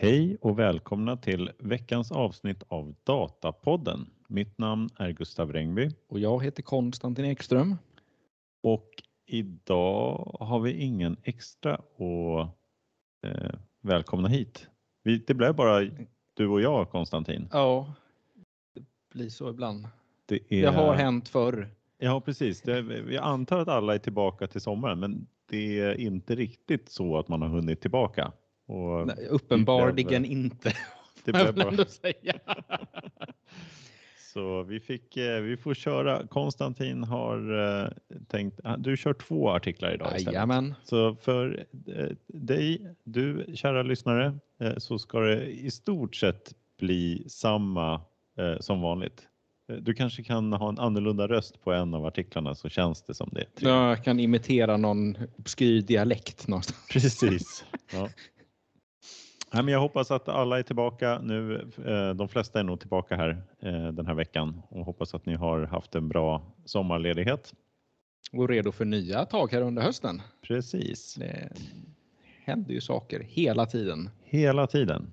Hej och välkomna till veckans avsnitt av Datapodden. Mitt namn är Gustav Rengby. Och jag heter Konstantin Ekström. Och idag har vi ingen extra att eh, välkomna hit. Vi, det blev bara du och jag Konstantin. Ja, det blir så ibland. Det, är, Det har hänt förr. Ja precis. Det, jag antar att alla är tillbaka till sommaren men det är inte riktigt så att man har hunnit tillbaka. Och Nej, uppenbarligen inte. det blev bara... säga. Så vi, fick, eh, vi får köra. Konstantin har eh, tänkt, ah, du kör två artiklar idag istället. Jajamän. Så för eh, dig, du kära lyssnare, så ska det i stort sett bli samma som vanligt. Du kanske kan ha en annorlunda röst på en av artiklarna så känns det som det. Jag kan imitera någon obskyr dialekt någonstans. Precis. Ja. Nej, men jag hoppas att alla är tillbaka nu. Eh, De flesta är nog tillbaka här eh, den här veckan och hoppas att ni har haft en bra sommarledighet. Och redo för nya tag här under hösten. Precis, Det händer ju saker hela tiden. hela tiden.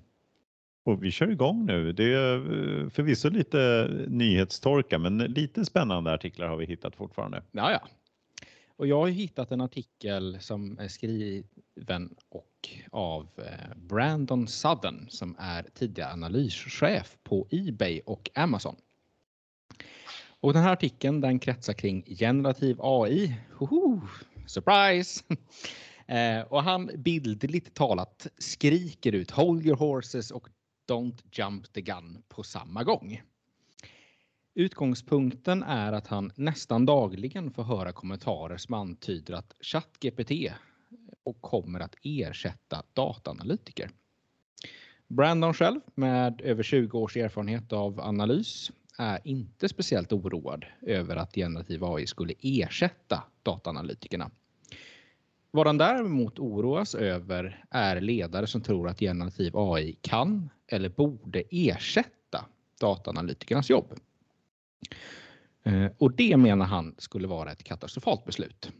Och vi kör igång nu. Det är eh, förvisso lite nyhetstorka, men lite spännande artiklar har vi hittat fortfarande. Ja, ja. Och jag har hittat en artikel som är skriven och av eh, Brandon Sudden som är tidigare analyschef på Ebay och Amazon. Och den här artikeln den kretsar kring generativ AI. Hoho, surprise! Eh, och han bildligt talat skriker ut Hold your horses och Don't jump the gun på samma gång. Utgångspunkten är att han nästan dagligen får höra kommentarer som antyder att ChatGPT och kommer att ersätta dataanalytiker. Brandon själv med över 20 års erfarenhet av analys är inte speciellt oroad över att generativ AI skulle ersätta dataanalytikerna. Vad han däremot oroas över är ledare som tror att generativ AI kan eller borde ersätta dataanalytikernas jobb. Eh, och det menar han skulle vara ett katastrofalt beslut.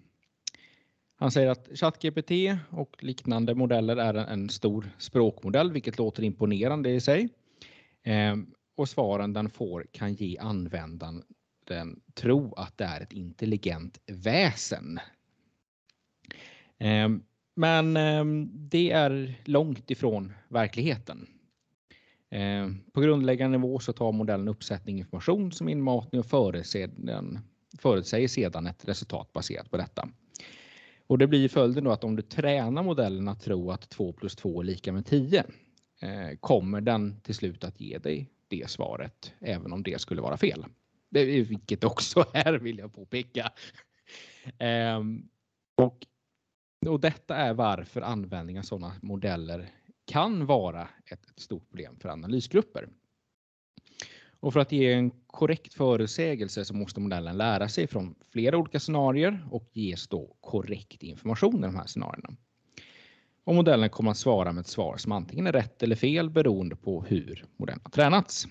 Han säger att ChatGPT och liknande modeller är en- stor språkmodell, vilket låter imponerande i sig. Ehm, och svaren den får kan ge användaren den tro att det är ett intelligent väsen. Ehm, men ehm, det är långt ifrån verkligheten. Eh, på grundläggande nivå så tar modellen uppsättning information som inmatning och förutsäger sedan ett resultat baserat på detta. Och det blir följden då att om du tränar modellen att tro att 2 plus 2 är lika med 10 eh, kommer den till slut att ge dig det svaret även om det skulle vara fel. Det, vilket också är vill jag påpeka. Ehm, och, och detta är varför användning av sådana modeller kan vara ett, ett stort problem för analysgrupper. Och för att ge en korrekt förutsägelse så måste modellen lära sig från flera olika scenarier och ges då korrekt information i de här scenarierna. Och modellen kommer att svara med ett svar som antingen är rätt eller fel beroende på hur modellen har tränats.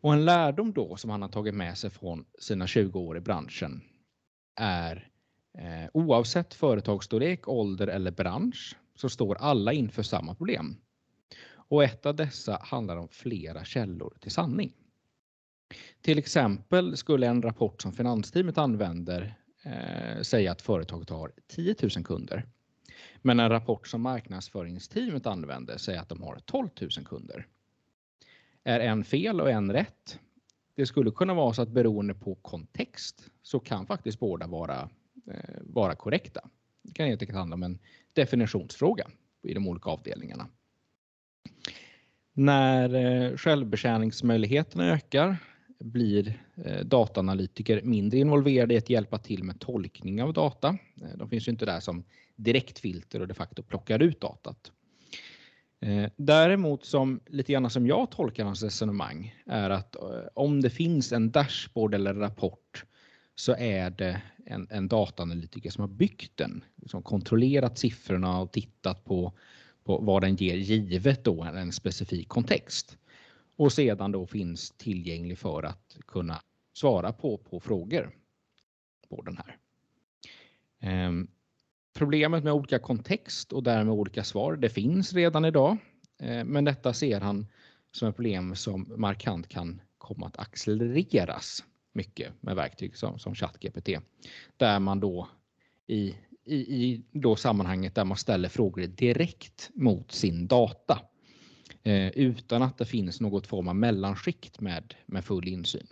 Och en lärdom då som han har tagit med sig från sina 20 år i branschen är eh, oavsett företagsstorlek, ålder eller bransch så står alla inför samma problem. Och ett av dessa handlar om flera källor till sanning. Till exempel skulle en rapport som finansteamet använder eh, säga att företaget har 10 000 kunder. Men en rapport som marknadsföringsteamet använder säger att de har 12 000 kunder. Är en fel och en rätt? Det skulle kunna vara så att beroende på kontext så kan faktiskt båda vara, eh, vara korrekta. Det kan helt enkelt handla om en definitionsfråga i de olika avdelningarna. När eh, självbetjäningsmöjligheterna ökar blir eh, dataanalytiker mindre involverade i att hjälpa till med tolkning av data. Eh, de finns ju inte där som direktfilter och de facto plockar ut datat. Däremot som lite grann som jag tolkar hans resonemang är att om det finns en dashboard eller rapport så är det en, en dataanalytiker som har byggt den, liksom kontrollerat siffrorna och tittat på, på vad den ger givet då en specifik kontext. Och sedan då finns tillgänglig för att kunna svara på, på frågor på den här. Ehm, Problemet med olika kontext och därmed olika svar, det finns redan idag. Ehm, men detta ser han som ett problem som markant kan komma att accelereras mycket med verktyg som, som ChatGPT. Där man då i, i, i då sammanhanget där man ställer frågor direkt mot sin data eh, utan att det finns något form av mellanskikt med, med full insyn.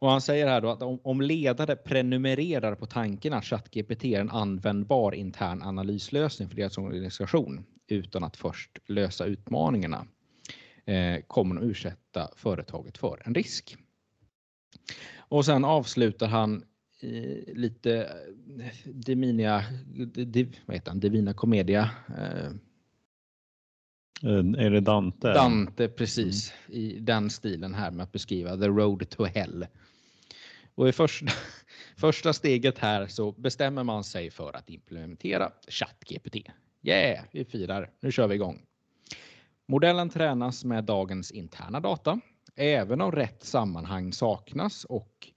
Och han säger här då att om, om ledare prenumererar på tanken att ChatGPT är en användbar intern analyslösning för deras organisation utan att först lösa utmaningarna eh, kommer de ursätta företaget för en risk. Och sen avslutar han eh, lite eh, Divina, div, vad heter han, Divina Commedia. Eh, är det Dante? Dante, precis. Mm. I den stilen här med att beskriva the road to hell. Och i första, första steget här så bestämmer man sig för att implementera ChatGPT. Yeah, vi firar. Nu kör vi igång. Modellen tränas med dagens interna data, även om rätt sammanhang saknas och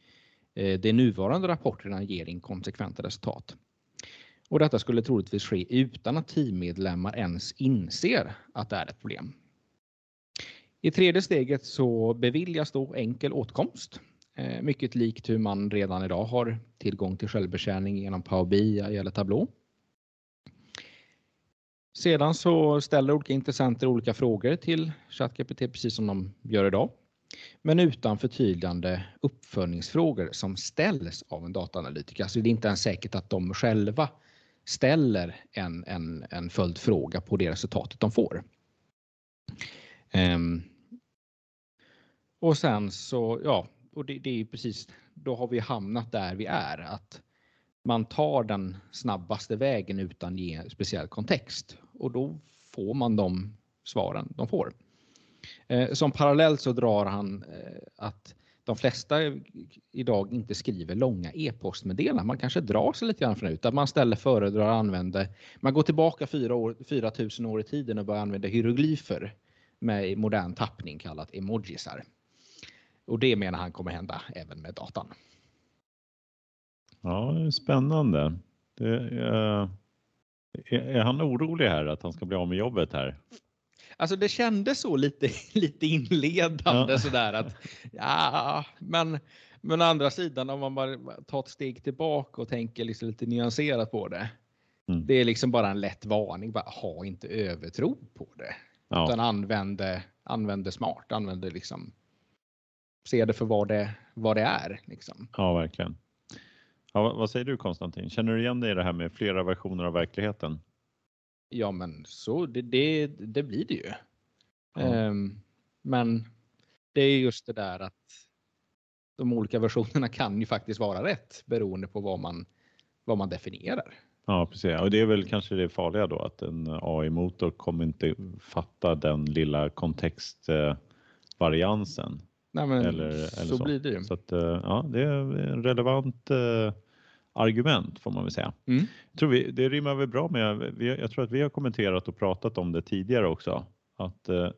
eh, de nuvarande rapporterna ger inkonsekventa resultat. Och detta skulle troligtvis ske utan att teammedlemmar ens inser att det är ett problem. I tredje steget så beviljas då enkel åtkomst. Eh, mycket likt hur man redan idag har tillgång till självbetjäning genom Power BI eller Tableau. Sedan så ställer olika intressenter olika frågor till ChatGPT precis som de gör idag. Men utan förtydligande uppföljningsfrågor som ställs av en dataanalytiker. Alltså det är inte ens säkert att de själva ställer en, en, en följdfråga på det resultatet de får. Um, och sen så, ja, och det, det är precis, då har vi hamnat där vi är. Att man tar den snabbaste vägen utan ge speciell kontext och då får man de svaren de får. Eh, som parallell så drar han eh, att de flesta idag inte skriver långa e-postmeddelanden. Man kanske drar sig lite grann från det, att man ställer föredrar använder. Man går tillbaka 4 år, 4000 år i tiden och börjar använda hieroglyfer med modern tappning kallat emojisar. Och det menar han kommer hända även med datan. Ja, spännande. Det, eh, är, är han orolig här att han ska bli av med jobbet här? Alltså det kändes så lite, lite inledande ja. sådär att ja, men men å andra sidan om man bara tar ett steg tillbaka och tänker liksom lite nyanserat på det. Mm. Det är liksom bara en lätt varning. Bara, ha inte övertro på det. Ja. Utan använd det, smart. Använd det liksom. Se det för vad det, vad det är. Liksom. Ja, verkligen. Ja, vad säger du Konstantin? Känner du igen dig i det här med flera versioner av verkligheten? Ja, men så det, det, det blir det ju. Ja. Um, men det är just det där att de olika versionerna kan ju faktiskt vara rätt beroende på vad man, vad man definierar. Ja, precis. Och det är väl kanske det farliga då att en AI-motor kommer inte fatta den lilla kontextvariansen. Nej, men eller, eller så, så, blir det ju. Så att, eh, ja, det är en relevant eh, argument får man väl säga. Mm. Jag tror vi, det rimmar väl bra med, vi, jag tror att vi har kommenterat och pratat om det tidigare också, att eh,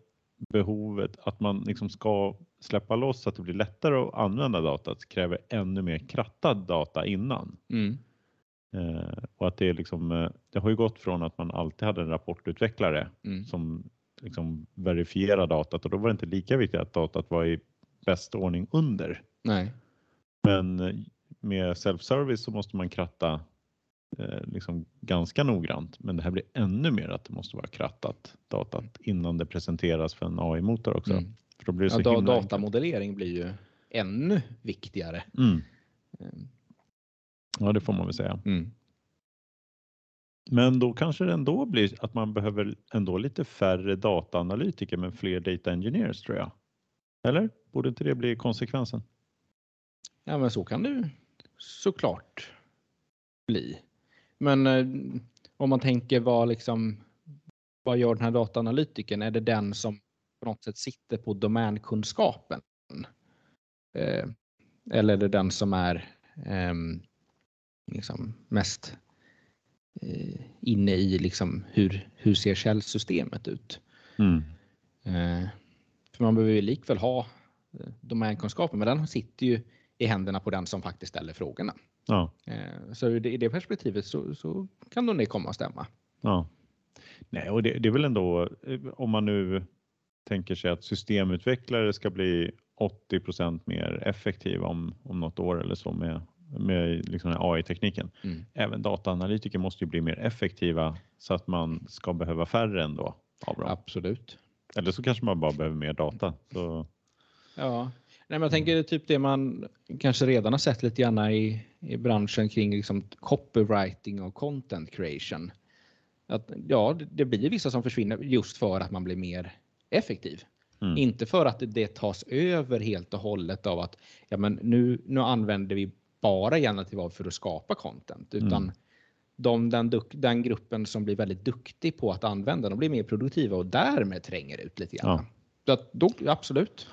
behovet att man liksom ska släppa loss så att det blir lättare att använda datat kräver ännu mer krattad data innan. Mm. Eh, och att det är liksom, eh, det har ju gått från att man alltid hade en rapportutvecklare mm. som liksom verifierar datat och då var det inte lika viktigt att datat var i bästa ordning under. Nej. Men eh, med self-service så måste man kratta eh, liksom ganska noggrant. Men det här blir ännu mer att det måste vara krattat datat innan det presenteras för en AI-motor också. Mm. För då blir det så ja, datamodellering enkelt. blir ju ännu viktigare. Mm. Ehm. Ja, det får man väl säga. Mm. Men då kanske det ändå blir att man behöver ändå lite färre dataanalytiker men fler data engineers tror jag. Eller? Borde inte det bli konsekvensen? Ja, men så kan det såklart bli. Men eh, om man tänker vad liksom vad gör den här dataanalytikern? Är det den som på något sätt sitter på domänkunskapen? Eh, eller är det den som är eh, liksom mest eh, inne i liksom hur, hur ser källsystemet ut? Mm. Eh, för man behöver ju likväl ha eh, domänkunskapen, men den sitter ju i händerna på den som faktiskt ställer frågorna. Ja. Eh, så i det perspektivet så, så kan nog det komma att stämma. Ja. Nej, och det, det är väl ändå eh, om man nu tänker sig att systemutvecklare ska bli 80% mer effektiva om, om något år eller så med, med liksom AI-tekniken. Mm. Även dataanalytiker måste ju bli mer effektiva så att man ska behöva färre ändå av dem. Absolut. Eller så kanske man bara behöver mer data. Så, Ja, men jag tänker typ det man kanske redan har sett lite grann i, i branschen kring liksom copywriting och content creation. Att, ja, det- blir vissa som försvinner just för att man blir mer effektiv. Mm. Inte för att det tas över helt och hållet av att ja, men nu, nu använder vi bara generativ AI för att skapa content. Utan Mm. de, den, den gruppen som blir väldigt duktig på att använda de blir mer produktiva och därmed tränger ut lite grann. Ja. Så att då, absolut.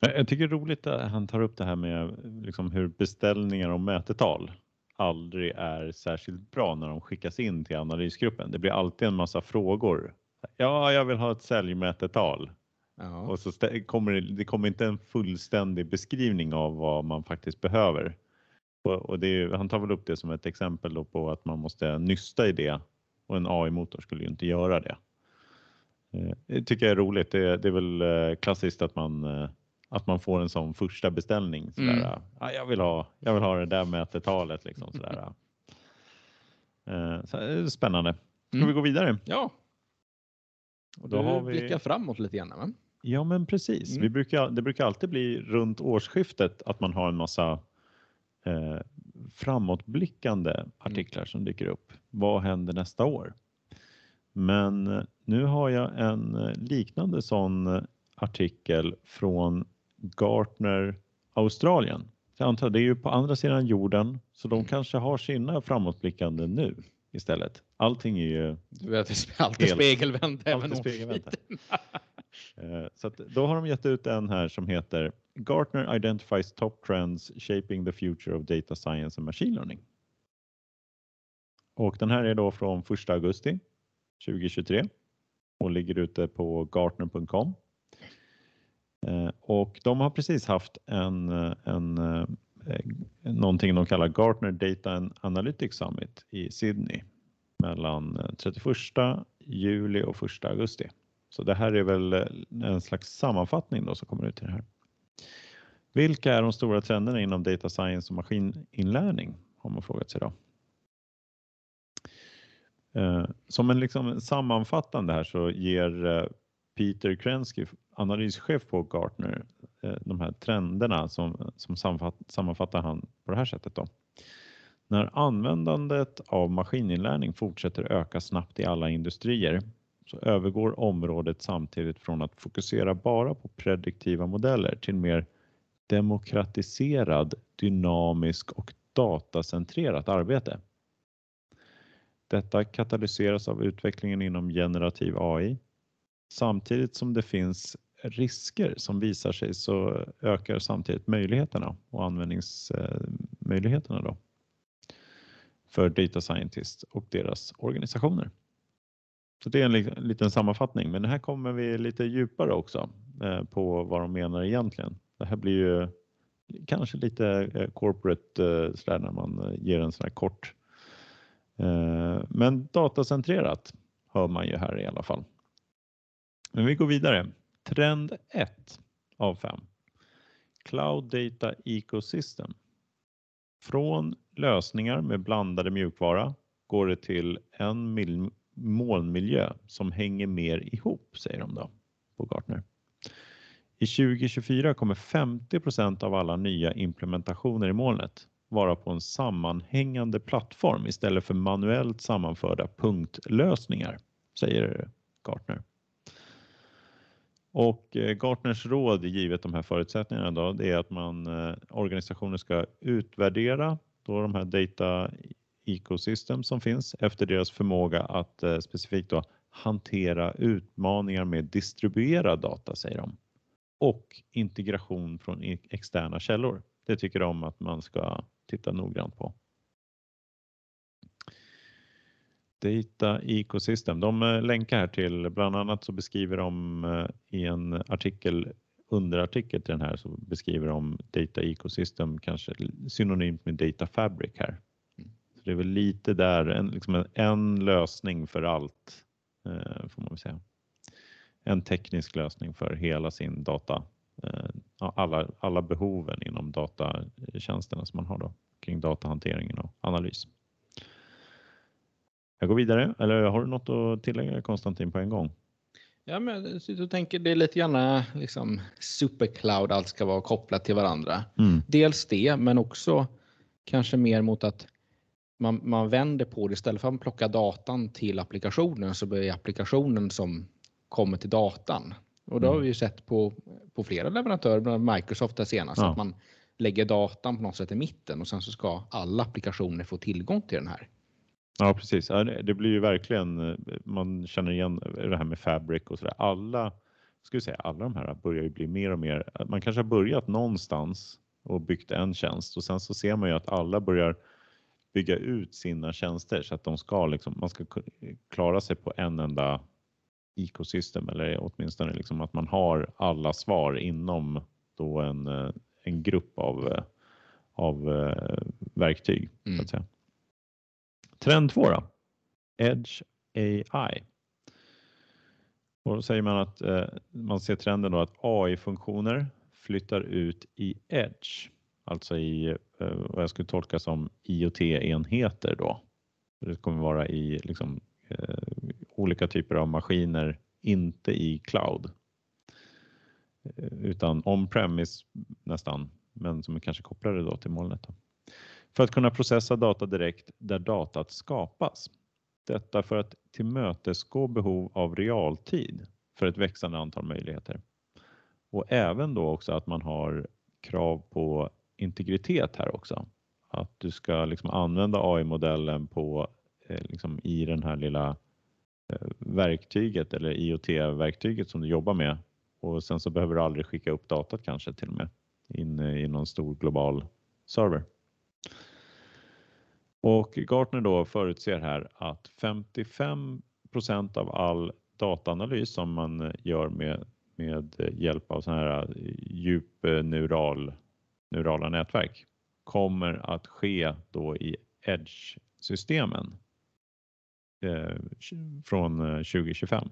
Jag tycker det är roligt att han tar upp det här med liksom hur beställningar och mätetal aldrig är särskilt bra när de skickas in till analysgruppen. Det blir alltid en massa frågor. Ja, jag vill ha ett säljmätetal Ja. och så kommer det, det kommer inte en fullständig beskrivning av vad man faktiskt behöver. Och, och det han tar väl upp det som ett exempel på att man måste nysta i det och en AI-motor skulle ju inte göra det. Eh, Det tycker jag är roligt. Det, det är väl eh, klassiskt att man, eh, att man får en sån första beställning. Sådär, Mm. ah, jag, vill ha, jag vill ha det där mätetalet. Liksom, sådär. Eh, Så, eh, spännande. Ska Mm. vi gå vidare? ja. Och Då då har vi- blickar framåt lite grann. Va? Ja, men precis. Mm. Vi brukar, det brukar alltid bli runt årsskiftet att man har en massa eh, framåtblickande artiklar som dyker upp. Vad händer nästa år? Men nu har jag en eh, liknande sån artikel från Gartner Australien. Jag antar det är ju på andra sidan jorden så de Mm. kanske har sina framåtblickande nu istället. Allting är ju Du vet, allt är spegelvänt även spegelvänt. Eh, Så att då har de gett ut en här som heter Gartner identifies top trends shaping the future of data science and machine learning. Och den här är då från 1 augusti 2023 och ligger ute på gartner.com. Eh, och de har precis haft en, eh, en, eh, någonting de kallar Gartner Data and Analytics Summit i Sydney mellan 31 juli och 1 augusti. Så det här är väl en slags sammanfattning då som kommer ut i det här. Vilka är de stora trenderna inom data science och maskininlärning? Har man frågat sig då. Som en liksom sammanfattande här så ger Peter Krensky, analyschef på Gartner, eh, de här trenderna som, som sammanfattar han på det här sättet. Då. När användandet av maskininlärning fortsätter öka snabbt i alla industrier så övergår området samtidigt från att fokusera bara på prediktiva modeller till mer demokratiserad, dynamisk och datacentrerat arbete. Detta katalyseras av utvecklingen inom generativ AI. Samtidigt som det finns risker som visar sig så ökar samtidigt möjligheterna och användningsmöjligheterna då för data scientists och deras organisationer. Så det är en liten sammanfattning, men här kommer vi lite djupare också eh, på vad de menar egentligen. Det här blir ju kanske lite eh, corporate eh, sådär när man ger en sån här kort. Men datacentrerat hör man ju här i alla fall. Men vi går vidare. Trend 1 av 5. Cloud Data Ecosystem. Från lösningar med blandade mjukvara går det till en molnmiljö som hänger mer ihop, säger de då på Gartner. I 2024 kommer 50% av alla nya implementationer i molnet vara på en sammanhängande plattform istället för manuellt sammanförda punktlösningar, säger Gartner. Och eh, Gartners råd givet de här förutsättningarna då, det är att man eh, organisationer ska utvärdera då de här data ecosystem som finns efter deras förmåga att eh, specifikt då hantera utmaningar med distribuerad data, säger de. Och integration från e-, externa källor. Det tycker de att man ska titta noggrant på. Data Ecosystem. De eh, länkar här till, bland annat så beskriver de eh, i en artikel, underartikel till den här så beskriver de Data Ecosystem kanske synonymt med Data Fabric här. Så det är väl lite där, en, liksom en, en lösning för allt eh, får man väl säga. En teknisk lösning för hela sin data, eh, alla, alla behoven inom datatjänsterna som man har då kring datahanteringen och analys. Jag går vidare, eller har du något att tillägga Konstantin på en gång? Ja, men jag sitter och tänker det är lite grann liksom supercloud, allt ska vara kopplat till varandra. Mm. Dels det, men också kanske mer mot att man, man vänder på det istället för att plocka datan till applikationen så blir det applikationen som kommer till datan. Och det har mm. vi ju sett på, på flera leverantörer, bland Microsoft där senast, ja. att man lägger datan på något sätt i mitten och sen så ska alla applikationer få tillgång till den här. Ja, precis. Det blir ju verkligen, man känner igen det här med Fabric och så där. Alla, skulle säga, alla de här börjar ju bli mer och mer, man kanske har börjat någonstans och byggt en tjänst och sen så ser man ju att alla börjar bygga ut sina tjänster så att de ska liksom, man ska klara sig på en enda ekosystem eller åtminstone liksom att man har alla svar inom då en, en grupp av, av eh, verktyg. Mm. Så att säga. Trend 2 då? Edge AI. Och då säger man att eh, man ser trenden då att AI-funktioner flyttar ut i Edge, alltså i eh, vad jag skulle tolka som IoT-enheter då. Det kommer vara i liksom, eh, olika typer av maskiner, inte i cloud. Eh, utan on-premise nästan, men som är kanske kopplade då till molnet. Då för att kunna processa data direkt där datat skapas. Detta för att tillmötesgå behov av realtid för ett växande antal möjligheter. Och även då också att man har krav på integritet här också. Att du ska liksom använda AI-modellen på eh, liksom i den här lilla eh, verktyget eller IoT-verktyget som du jobbar med och sen så behöver du aldrig skicka upp datat kanske till och med in i någon stor global server. Och Gartner då förutser här att 55% av all dataanalys som man gör med, med hjälp av sådana här eh, djupneural eh, neurala nätverk kommer att ske då i Edge-systemen eh, från eh, 2025.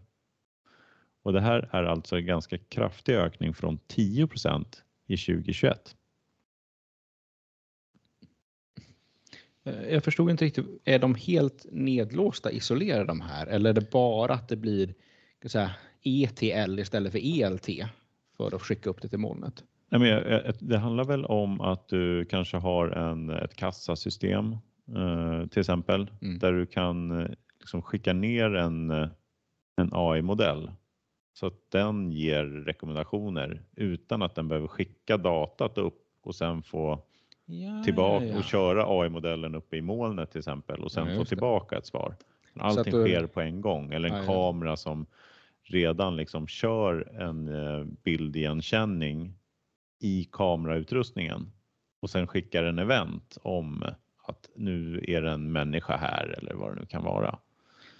Och det här är alltså en ganska kraftig ökning från 10% i 2021. Jag förstod inte riktigt, är de helt nedlåsta, isolerade de här eller är det bara att det blir säga, ETL istället för ELT för att skicka upp det till molnet? Nej, men det handlar väl om att du kanske har en, ett kassasystem eh, till exempel mm. där du kan eh, liksom skicka ner en, en AI-modell så att den ger rekommendationer utan att den behöver skicka datat upp och sen få ja, tillbaka ja, ja. och köra AI-modellen uppe i molnet till exempel och sen få tillbaka det. ett svar. Allting du... sker på en gång eller en kamera som redan liksom kör en eh, bildigenkänning i kamerautrustningen och sen skickar en event om att nu är det en människa här eller vad det nu kan vara.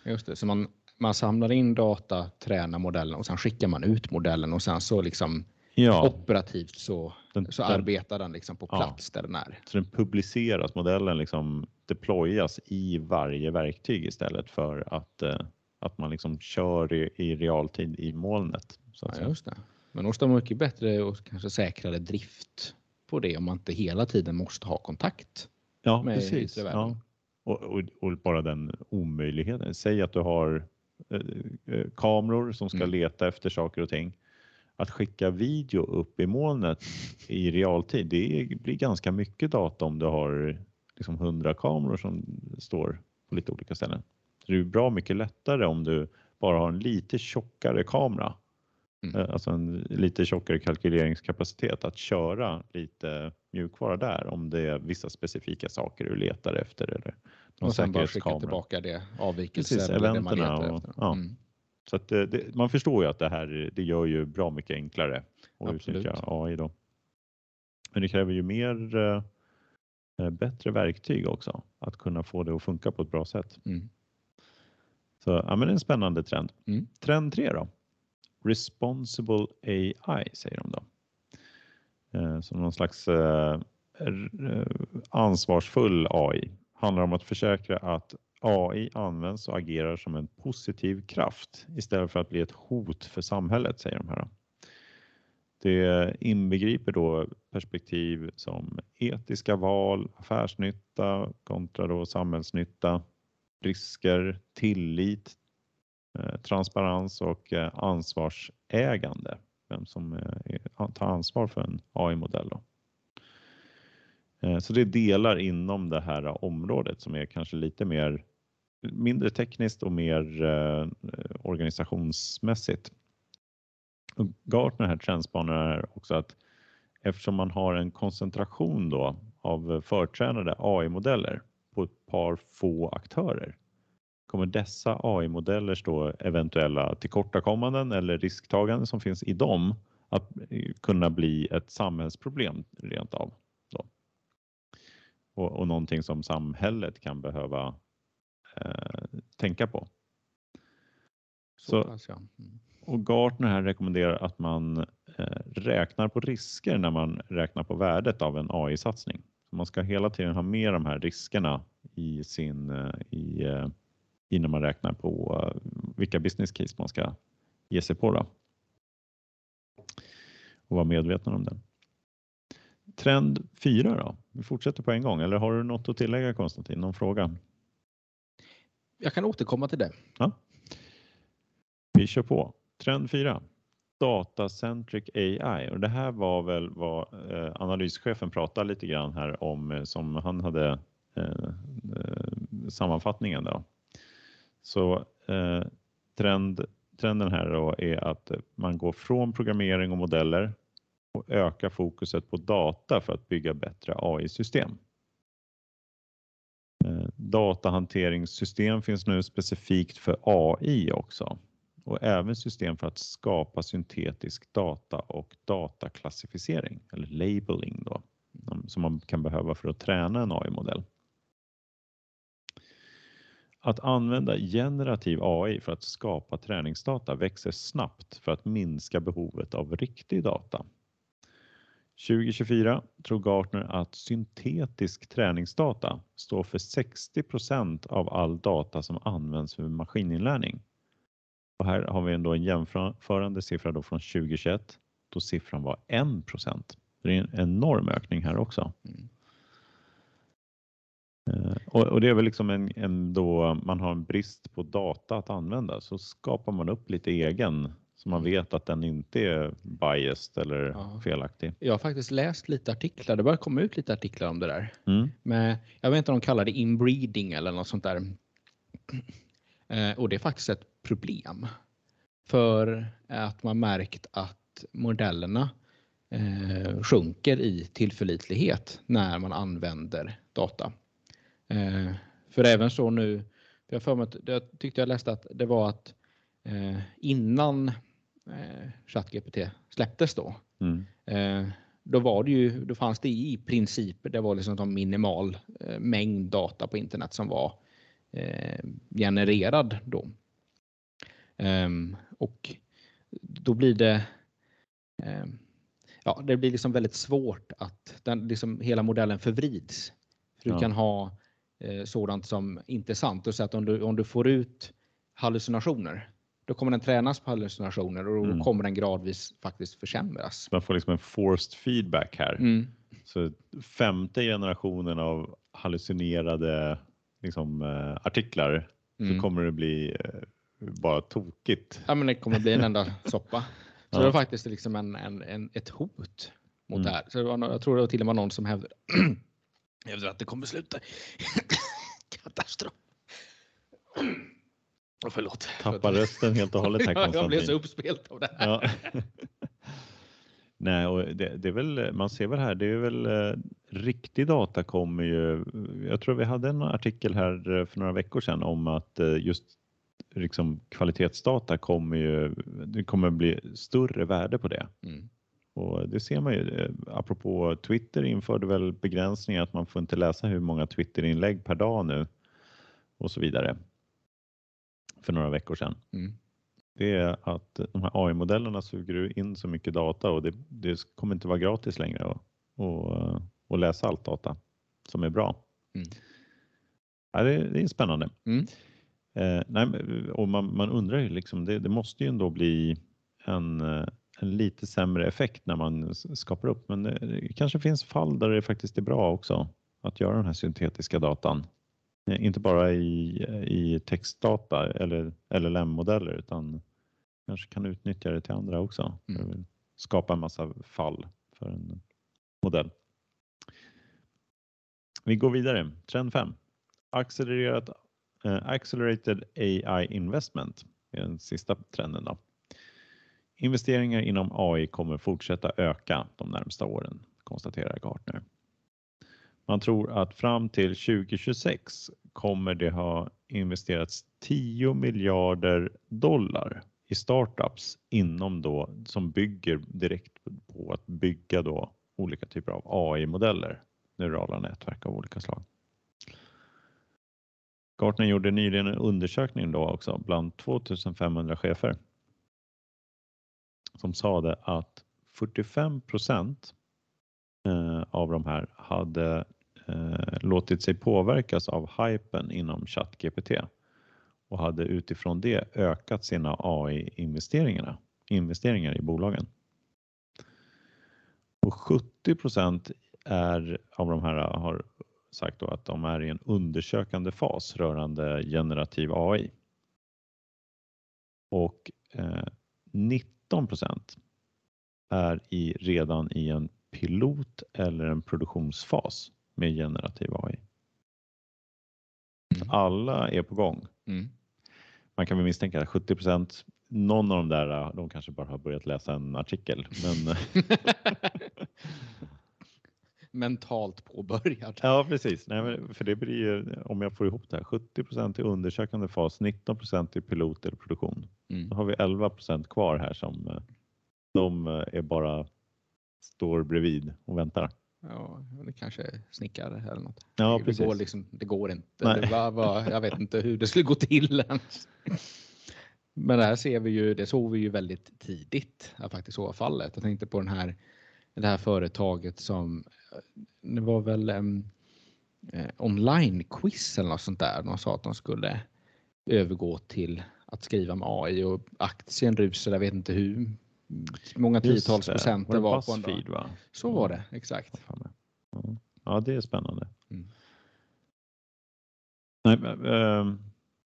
Just det, så man, man samlar in data, tränar modellen och sen skickar man ut modellen och sen så liksom ja. operativt så, den, så den, arbetar den liksom på plats ja. där den är. Så den publiceras, modellen liksom deployas i varje verktyg istället för att, eh, att man liksom kör i, i realtid i molnet. Så ja, just det. Men måste ha mycket bättre och kanske säkrare drift på det om man inte hela tiden måste ha kontakt. Ja, med precis. Ja. Och, och, och, bara den omöjligheten. Säg att du har eh, eh kameror som ska mm. leta efter saker och ting att skicka video upp i molnet i realtid, det blir ganska mycket data om du har liksom 100 kameror som står på lite olika ställen. Så det är bra mycket lättare om du bara har en lite tjockare kamera, mm. Eh, alltså en lite tjockare kalkyleringskapacitet att köra lite mjukvara där om det är vissa specifika saker du letar efter eller någon och sen bara skicka tillbaka det avvikelser Precis, eller det man letar efter. Ja. Mm. Så att det, det, man förstår ju att det här det gör ju bra mycket enklare att utnyttja AI då. Men det kräver ju mer eh, eh, bättre verktyg också att kunna få det att funka på ett bra sätt. Mm. Så ja, men det är en spännande trend. Mm. Trend 3 då? Responsible AI säger de då. Eh, som någon slags eh, ansvarsfull AI handlar om att försäkra att AI används och agerar som en positiv kraft istället för att bli ett hot för samhället, säger de här. Det inbegriper då perspektiv som etiska val, affärsnytta kontra då samhällsnytta, risker, tillit, eh, transparens och eh, ansvarsägande. Vem som eh, tar ansvar för en AI-modell. Så det är delar inom det här området som är kanske lite mer mindre tekniskt och mer eh, organisationsmässigt. Gartner här trendspanar är också att eftersom man har en koncentration då av förtränade AI-modeller på ett par få aktörer kommer dessa AI-modellers då eventuella tillkortakommanden eller risktaganden som finns i dem att eh, kunna bli ett samhällsproblem rent av. Då. Och, och någonting som samhället kan behöva eh, tänka på. Så, Så mm. Och Gartner här rekommenderar att man eh, räknar på risker när man räknar på värdet av en AI-satsning. Man ska hela tiden ha med de här riskerna i sin, eh, i, innan man räknar på vilka business case man ska ge sig på. Då. Och vara medveten om det. Trend 4 då? Vi fortsätter på en gång eller har du något att tillägga Konstantin? Någon fråga? Jag kan återkomma till det. Ja. Vi kör på. Trend 4. Datacentric AI och det här var väl vad eh, analyschefen pratade lite grann här om eh, som han hade eh, eh sammanfattningen då. Så eh, trend, trenden här då är att man går från programmering och modeller och ökar fokuset på data för att bygga bättre AI-system. Datahanteringssystem finns nu specifikt för AI också och även system för att skapa syntetisk data och dataklassificering eller labeling då, som man kan behöva för att träna en AI-modell. Att använda generativ AI för att skapa träningsdata växer snabbt för att minska behovet av riktig data. 2024 tror Gartner att syntetisk träningsdata står för 60% av all data som används för maskininlärning och här har vi ändå en jämförande siffra då från 2021 då siffran var 1 Det är en enorm ökning här också. Mm. Eh, och, och, det är väl liksom en, en då man har en brist på data att använda så skapar man upp lite egen så man mm. vet att den inte är biased eller ja. felaktig. Jag har faktiskt läst lite artiklar. Det börjar komma ut lite artiklar om det där. Mm. Men jag vet inte om de kallar det inbreeding eller något sånt där. Eh, och det är faktiskt ett problem. För att man märkt att modellerna eh, sjunker i tillförlitlighet när man använder data. Eh, för även så nu, jag, för mig, jag tyckte jag läste att det var att innan ChatGPT släpptes då, mm. då var det ju, då fanns det i princip, det var liksom en minimal mängd data på internet som var Eh, genererad då. Ehm, och då blir det ehm, ja, det blir liksom väldigt svårt att den, liksom hela modellen förvrids. För du ja. kan ha eh, sådant som inte är sant. Och så att om du, om du får ut hallucinationer, då kommer den tränas på hallucinationer och då mm. kommer den gradvis faktiskt försämras. Man får liksom en forced feedback här. Mm. Så femte generationen av hallucinerade liksom, eh, artiklar mm. så kommer det bli eh, bara tokigt. Ja, men det kommer bli en enda soppa. Så ja. det var faktiskt liksom en, en, en ett hot mot mm. det här. Så det var, jag tror det var till och med någon som hävdade, hävdade att det kommer sluta katastrof. Oh, förlåt. Tappar rösten helt och hållet här Konstantin. Jag blev så uppspelt av det här. Ja. Nej, och det, det, är väl, man ser väl här, det är väl eh, riktig data kommer ju. Jag tror vi hade en artikel här eh, för några veckor sedan om att eh, just liksom kvalitetsdata kommer ju, det kommer bli större värde på det. Mm. Och det ser man ju. Apropå Twitter införde väl begränsningar att man får inte läsa hur många Twitterinlägg per dag nu och så vidare. För några veckor sedan. Mm det är att de här AI-modellerna suger in så mycket data och det, det kommer inte vara gratis längre att och, och läsa allt data som är bra. Mm. Ja, det, det är spännande. Mm. Eh, nej, och man, man undrar ju liksom, det, det måste ju ändå bli en, en lite sämre effekt när man skapar upp, men det, det kanske finns fall där det faktiskt är bra också att göra den här syntetiska datan. Eh, Inte bara i, i textdata eller LLM-modeller utan kanske kan utnyttja det till andra också. Mm. Skapa en massa fall för en modell. Vi går vidare. Trend 5. Accelererat, eh, accelerated AI investment är den sista trenden. Då. Investeringar inom AI kommer fortsätta öka de närmsta åren, konstaterar Gartner. Man tror att fram till 2026 kommer det ha investerats 10 miljarder dollar i startups inom då som bygger direkt på att bygga då olika typer av AI-modeller, neurala nätverk av olika slag. Gartner gjorde nyligen en undersökning då också bland 2500 chefer som sade att 45 procent eh, av de här hade eh, låtit sig påverkas av hypen inom ChatGPT och hade utifrån det ökat sina AI-investeringar investeringar i bolagen. Och 70 är av de här har sagt då att de är i en undersökande fas rörande generativ AI. Och eh, 19 är i, redan i en pilot eller en produktionsfas med generativ AI. Mm. Alla är på gång. Mm. Man kan väl misstänka att 70 procent, någon av de där, de kanske bara har börjat läsa en artikel. Men Mentalt påbörjad. ja, precis. Nej, för det blir ju, om jag får ihop det här, 70 procent i undersökande fas, 19 procent i pilot eller produktion. Mm. Då har vi 11 procent kvar här som eh, de eh, är bara står bredvid och väntar. Ja, det kanske är snickare eller något. Ja, det, precis. går liksom, det går inte. Nej. Det var, var, jag vet inte hur det skulle gå till ens. Men det här ser vi ju, det såg vi ju väldigt tidigt att faktiskt så var fallet. Jag tänkte på den här, det här företaget som, det var väl um, eh, online-quiz eller något sånt där. De sa att de skulle övergå till att skriva med AI och aktien rusade, jag vet inte hur många tiotals procent det var på en dag. Va? Så var det, exakt. Ja. Det är spännande. Mm. Nej, ehm,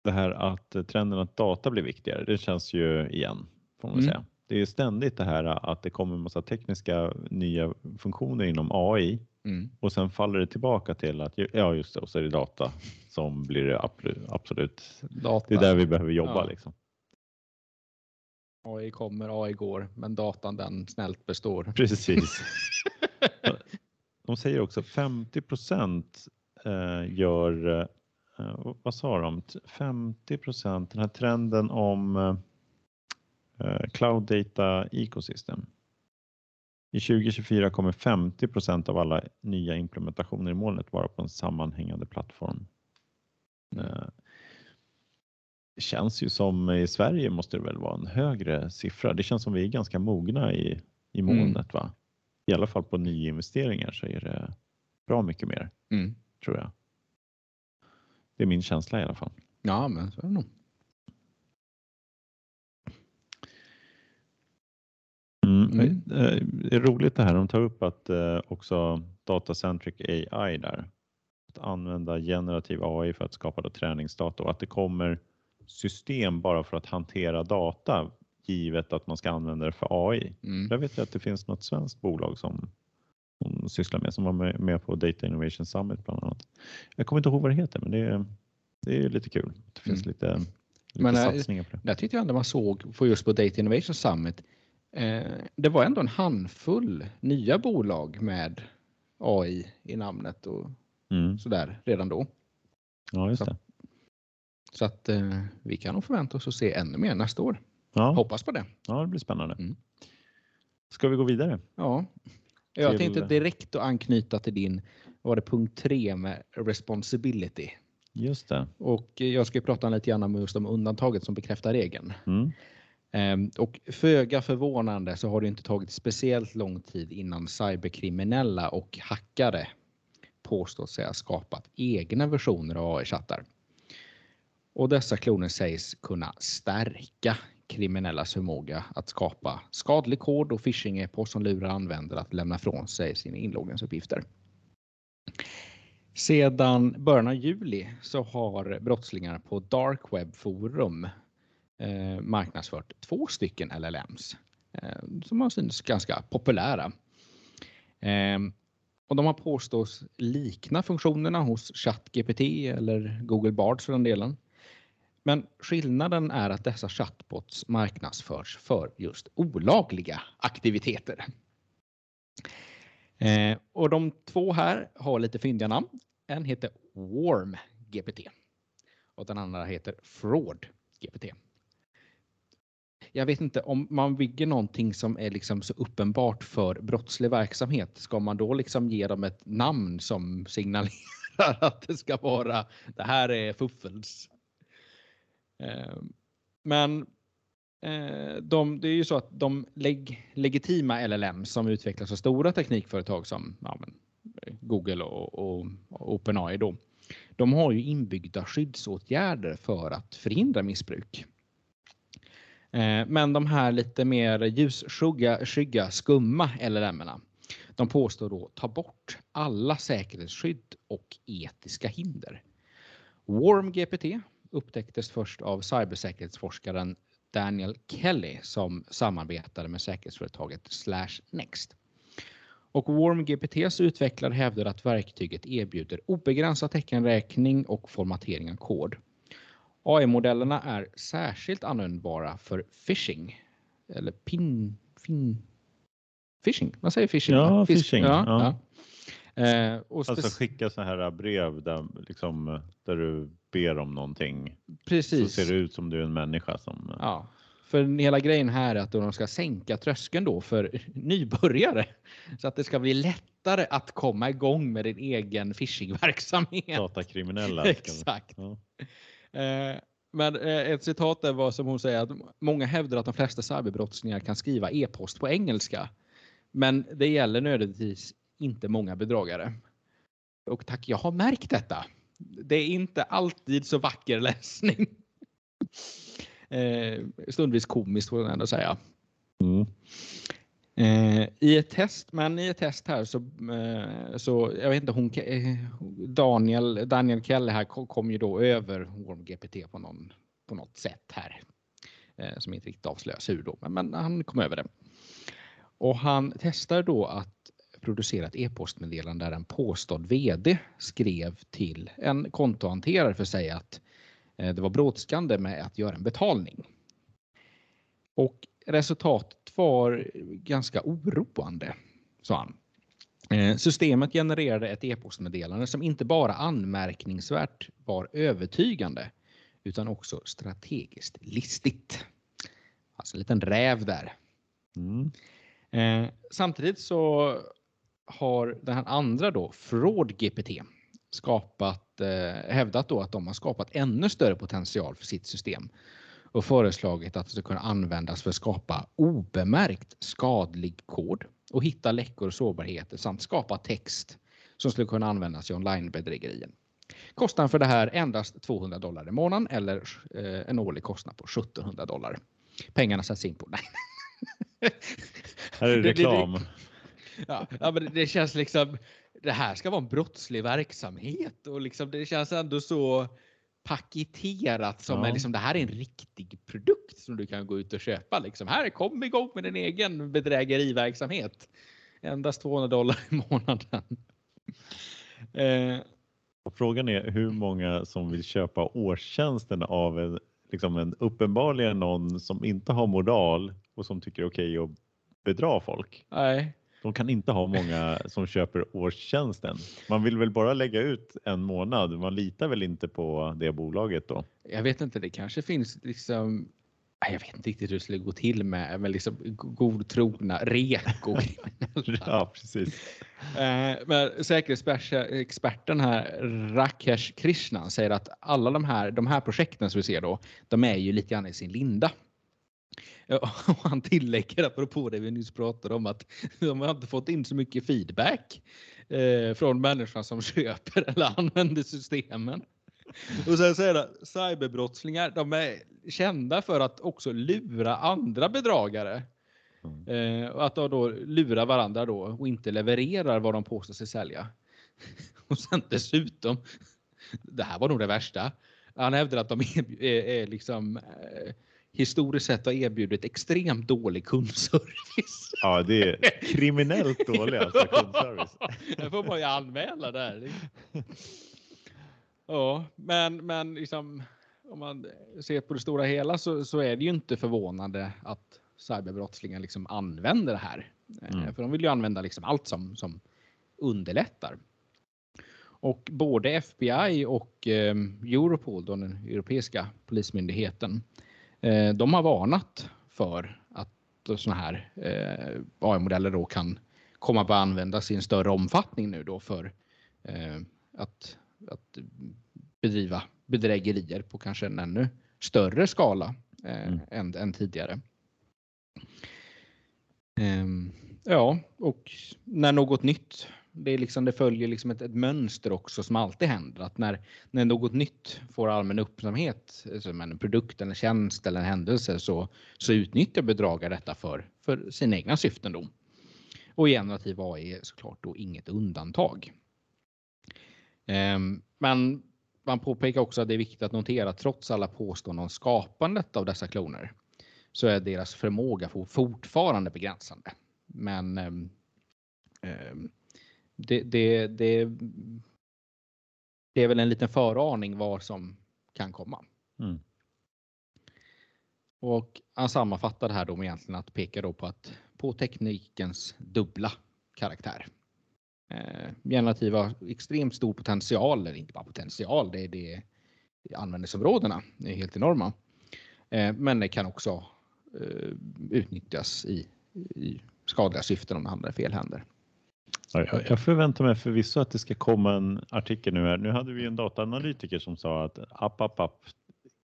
det här att eh, trenden att data blir viktigare, det känns ju igen får man Mm. säga. Det är ständigt det här att det kommer en massa tekniska nya funktioner inom AI Mm. och sen faller det tillbaka till att ja just det, och så är det data som blir det absolut, absolut Data. det är där vi behöver jobba Ja. liksom. AI kommer, AI går, men datan den snällt består. Precis. De säger också 50 procent eh, gör, eh, eh, vad sa de, 50 procent, den här trenden om cloud data ecosystem. I 2024 kommer 50 procent av alla nya implementationer i molnet vara på en sammanhängande plattform. Eh, Det känns ju som i Sverige måste det väl vara en högre siffra. Det känns som vi är ganska mogna i, i Mm. molnet va? I alla fall på nyinvesteringar så är det bra mycket mer Mm. tror jag. Det är min känsla i alla fall. Ja, men så är det nog. Mm. Mm. Eh, Det är roligt det här de tar upp att eh, också datacentric AI där. Att använda generativ AI för att skapa träningsdata och att det kommer system bara för att hantera data givet att man ska använda det för AI. Mm. Jag vet ju att det finns något svenskt bolag som, som sysslar med, som var med, med på Data Innovation Summit bland annat. Jag kommer inte ihåg vad det heter men det är, det är lite kul. Det finns Mm. lite, lite Men, eh, satsningar på det. Där tyckte jag ändå man såg, för just på Data Innovation Summit, eh, det var ändå en handfull nya bolag med AI i namnet och Mm. sådär redan då. Ja, just Så. det. Så att eh, vi kan nog förvänta oss att se ännu mer nästa år. Ja, Hoppas på det. ja, det blir spännande. Mm. Ska vi gå vidare? Ja. Jag Till- tänkte direkt att anknyta till din, var det punkt tre med responsibility. Just det. Och eh, jag ska ju prata lite grann om just om undantaget som bekräftar regeln. Mm. Ehm, Och föga förvånande så har det inte tagit speciellt lång tid innan cyberkriminella och hackare påstår sig ha skapat egna versioner av AI-chattar. Och dessa kloner sägs kunna stärka kriminellas förmåga att skapa skadlig kod och phishing-e-post som lurar användare att lämna från sig sina inloggningsuppgifter. Sedan början av juli så har brottslingar på Dark Web Forum eh, marknadsfört två stycken LLMs eh, som har synts ganska populära. Eh, och de har påstås likna funktionerna hos ChatGPT eller Google Bard för den delen. Men skillnaden är att dessa chatbots marknadsförs för just olagliga aktiviteter. Eh, och de två här har lite fyndiga namn. En heter Warm GPT och den andra heter Fraud GPT. Jag vet inte om man bygger någonting som är liksom så uppenbart för brottslig verksamhet. Ska man då liksom ge dem ett namn som signalerar att det ska vara det här är fuffens? Eh, men eh, de, det är ju så att de leg, legitima LLM som utvecklas av stora teknikföretag som ja, men, Google och, och, och OpenAI då. De har ju inbyggda skyddsåtgärder för att förhindra missbruk. Eh, men de här lite mer ljusskygga, skygga, skumma LLM-erna, de påstår då ta bort alla säkerhetsskydd och etiska hinder. Warm GPT upptäcktes först av cybersäkerhetsforskaren Daniel Kelly som samarbetade med säkerhetsföretaget Slash Next. Och WarmGPTs utvecklare hävdar att verktyget erbjuder obegränsad teckenräkning och formatering av kod. AI-modellerna är särskilt användbara för phishing. Eller pin... Fin, phishing? Vad säger phishing? Ja, phishing. Ja, ja. Eh, och alltså skicka så här brev där, liksom, där du ber om någonting. Precis. Så ser det ut som du är en människa som... Ja, för hela grejen här är att de ska sänka tröskeln då för nybörjare. Så att det ska bli lättare att komma igång med din egen phishingverksamhet. Datakriminella. Exakt. Ja. Eh, men eh, ett citat där var som hon säger att många hävdar att de flesta cyberbrottslingar kan skriva e-post på engelska. Men det gäller nödvändigtvis inte många bedragare. Och tack, jag har märkt detta. Det är inte alltid så vacker läsning. Eh, stundvis komiskt får jag ändå säga. Mm. Eh, I ett test, men i ett test här så, eh, så jag vet inte, hon, eh, Daniel, Daniel Kelle här kom, kom ju då över WormGPT på, någon, på något sätt här. Eh, som inte riktigt avslöjas hur då, men, men han kom över det. Och han testar då att producera ett e-postmeddelande där en påstådd VD skrev till en kontohanterare för att säga att Eh, det var brådskande med att göra en betalning. Och resultatet var ganska oroande, sa han. Eh, systemet genererade ett e-postmeddelande som inte bara anmärkningsvärt var övertygande utan också strategiskt listigt. Alltså en liten räv där. Mm. Eh, samtidigt så har den här andra då, Fraud GPT, skapat, eh, hävdat då att de har skapat ännu större potential för sitt system och föreslagit att det ska kunna användas för att skapa obemärkt skadlig kod och hitta läckor och sårbarheter samt skapa text som skulle kunna användas i onlinebedrägerier. Kostnaden för det här endast 200 dollar i månaden eller eh, en årlig kostnad på 1700 dollar. Pengarna sätts in på... Nej. Här är reklam. Det, det, ja, ja, men det känns liksom det här ska vara en brottslig verksamhet och liksom det känns ändå så paketerat som ja. är liksom det här är en riktig produkt som du kan gå ut och köpa. Liksom. Här, kom igång med din egen bedrägeriverksamhet. Endast 200 dollar i månaden. eh. Frågan är hur många som vill köpa årstjänsten av en, liksom en uppenbarligen någon som inte har moral och som tycker okej okay att bedra folk. Nej. De kan inte ha många som köper årstjänsten. Man vill väl bara lägga ut en månad. Man litar väl inte på det bolaget då? Jag vet inte, det kanske finns liksom jag vet inte riktigt hur det skulle gå till med, med liksom godtrogna reko Ja, precis. Eh, men säkerhetsexperten här, Rakesh Krishnan, säger att alla de här, de här projekten som vi ser då, de är ju lite grann i sin linda. Och han tillägger apropå det vi nyss pratade om att de har inte fått in så mycket feedback. eh, från människan som köper eller använder systemen. Och sen är det cyberbrottslingar. De är kända för att också lura andra bedragare. Mm. Eh, och att de då lurar varandra då och inte levererar vad de påstår sig sälja. Och sen dessutom, det här var nog det värsta. Han hävdar att de är, är, är liksom eh, historiskt sett har erbjudit extremt dålig kundservice. Ja, det är kriminellt dålig alltså, kundservice. Det får man ju anmäla där. Ja, men, men liksom, om man ser på det stora hela så, så är det ju inte förvånande att cyberbrottslingar liksom använder det här. Eh, Mm. För de vill ju använda liksom allt som, som underlättar. Och både FBI och eh, Europol, då den europeiska polismyndigheten, de har varnat för att sådana här eh, AI-modeller då kan komma att användas i en större omfattning nu då för eh, att, att bedriva bedrägerier på kanske en ännu större skala eh, Mm. än, än tidigare. Ehm, ja, och när något nytt, det, är liksom, det följer liksom ett, ett mönster också som alltid händer. Att när, när något nytt får allmän uppmärksamhet, alltså, som en produkt, eller tjänst eller en händelse, så, så utnyttjar bedragare detta för, för sina egna syften. Då. Och generativ AI är såklart då inget undantag. Ehm, Men man påpekar också att det är viktigt att notera att trots alla påståenden om skapandet av dessa kloner så är deras förmåga fortfarande begränsande. Men eh, det, det, det, det är väl en liten föraning vad som kan komma. Mm. Och han sammanfattar det här då med egentligen att peka då på att på teknikens dubbla karaktär. Eh, generativa har extremt stor potential, eller inte bara potential, det är det användningsområdena är helt enorma. Eh, men det kan också eh, utnyttjas i, i skadliga syften om det hamnar i fel händer. Ja, Jag jag förväntar mig förvisso att det ska komma en artikel nu här. Nu hade vi en dataanalytiker som sa att app, app, app,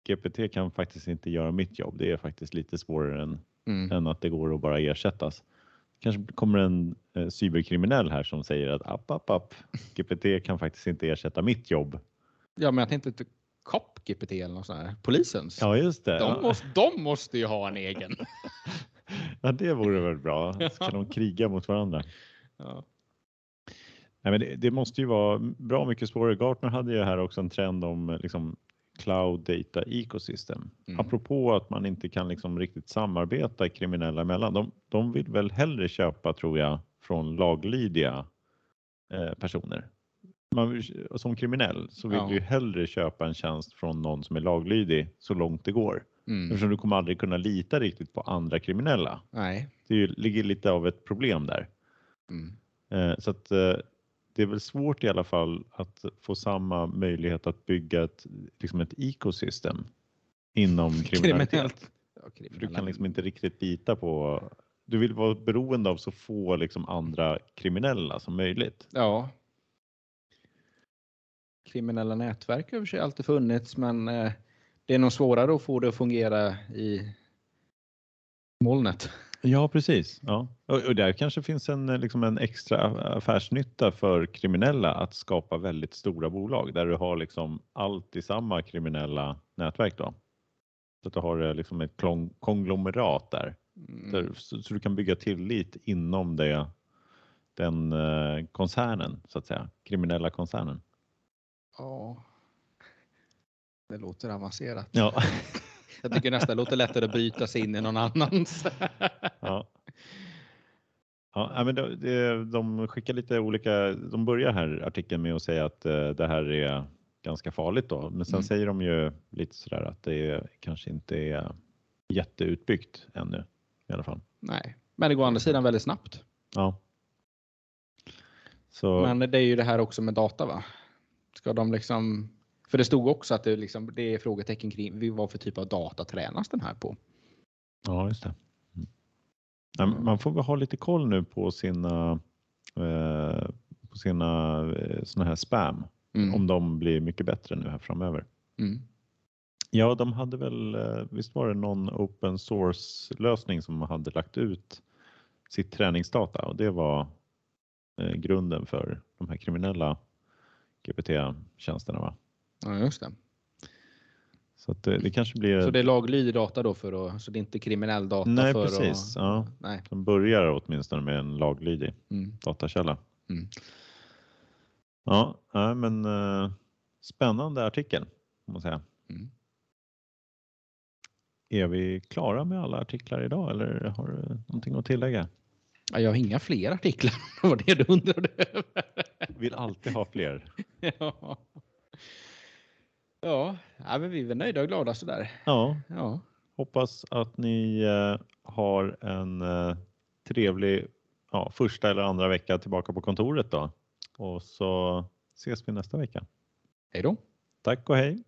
GPT kan faktiskt inte göra mitt jobb. Det är faktiskt lite svårare än, Mm. än att det går att bara ersättas. Kanske kommer en eh, cyberkriminell här som säger att app, app, app, GPT kan faktiskt inte ersätta mitt jobb. Ja, men jag tänkte inte COP GPT eller något sånt här. Polisens. Ja, just det. De, Ja. måste, de måste ju ha en egen. Ja, det vore väl bra. Så kan de kriga mot varandra. Ja. Nej, men det, det måste ju vara bra mycket svårare. Gartner hade ju här också en trend om liksom, cloud data ecosystem. Mm. Apropå att man inte kan liksom riktigt samarbeta kriminella emellan. De, de vill väl hellre köpa, tror jag, från laglydiga eh, personer. Man, som kriminell så vill Ja. du hellre köpa en tjänst från någon som är laglydig så långt det går. Mm. Eftersom du kommer aldrig kunna lita riktigt på andra kriminella. Nej. Det ligger lite av ett problem där. Mm. Eh, Så att eh, det är väl svårt i alla fall att få samma möjlighet att bygga ett, liksom ett ekosystem inom kriminalitet. Kriminellt. Ja, För du kan liksom inte riktigt lita på, du vill vara beroende av så få liksom andra kriminella som möjligt. Ja. Kriminella nätverk har sig alltid funnits, men eh, det är nog svårare att få det att fungera i molnet. Ja, precis. Ja. Och, och där kanske finns en, eh, liksom en extra affärsnytta för kriminella att skapa väldigt stora bolag där du har liksom allt i samma kriminella nätverk. Då. Så att du har eh, liksom ett klong- konglomerat där. Mm. Där, så, så du kan bygga tillit inom det, den eh, koncernen, så att säga. Kriminella koncernen. Ja. Det låter avancerat. Ja. Jag tycker nästan det låter lättare att bryta sig in i någon annans. ja. Ja, men de, de, skickar lite olika, de börjar här artikeln med att säga att eh, det här är ganska farligt då, men sen Mm. säger de ju lite sådär att det kanske inte är jätteutbyggt ännu i alla fall. Nej, men det går å andra sidan väldigt snabbt. Ja. Så, Men det är ju det här också med data va? Ska de liksom... För det stod också att det, liksom, det är frågetecken kring vad för typ av data tränas den här på. Ja, just det. Mm. Man får väl ha lite koll nu på sina, eh, på sina eh, såna här spam, Mm. om de blir mycket bättre nu här framöver. Mm. Ja, de hade väl, eh, visst var det någon open source lösning som hade lagt ut sitt träningsdata och det var eh, grunden för de här kriminella GPT-tjänsterna. Va? Ja, just det. Så att det, det kanske blir... Så det är laglydig data då för att, så det är inte kriminell data? Nej, för precis. Att, Ja. nej. De börjar åtminstone med en laglydig Mm. datakälla. Mm. Ja, nej, men eh, spännande artikel, man säga. Mm. Är vi klara med alla artiklar idag eller har du någonting att tillägga? Ja, jag har inga fler artiklar. Det var det du undrade över. Vill alltid ha fler. ja. Ja, ja, men vi är väl nöjda och glada sådär. Ja, Ja, hoppas att ni eh, har en eh, trevlig ja, första eller andra vecka tillbaka på kontoret då. Och så ses vi nästa vecka. hej då. Tack och hej!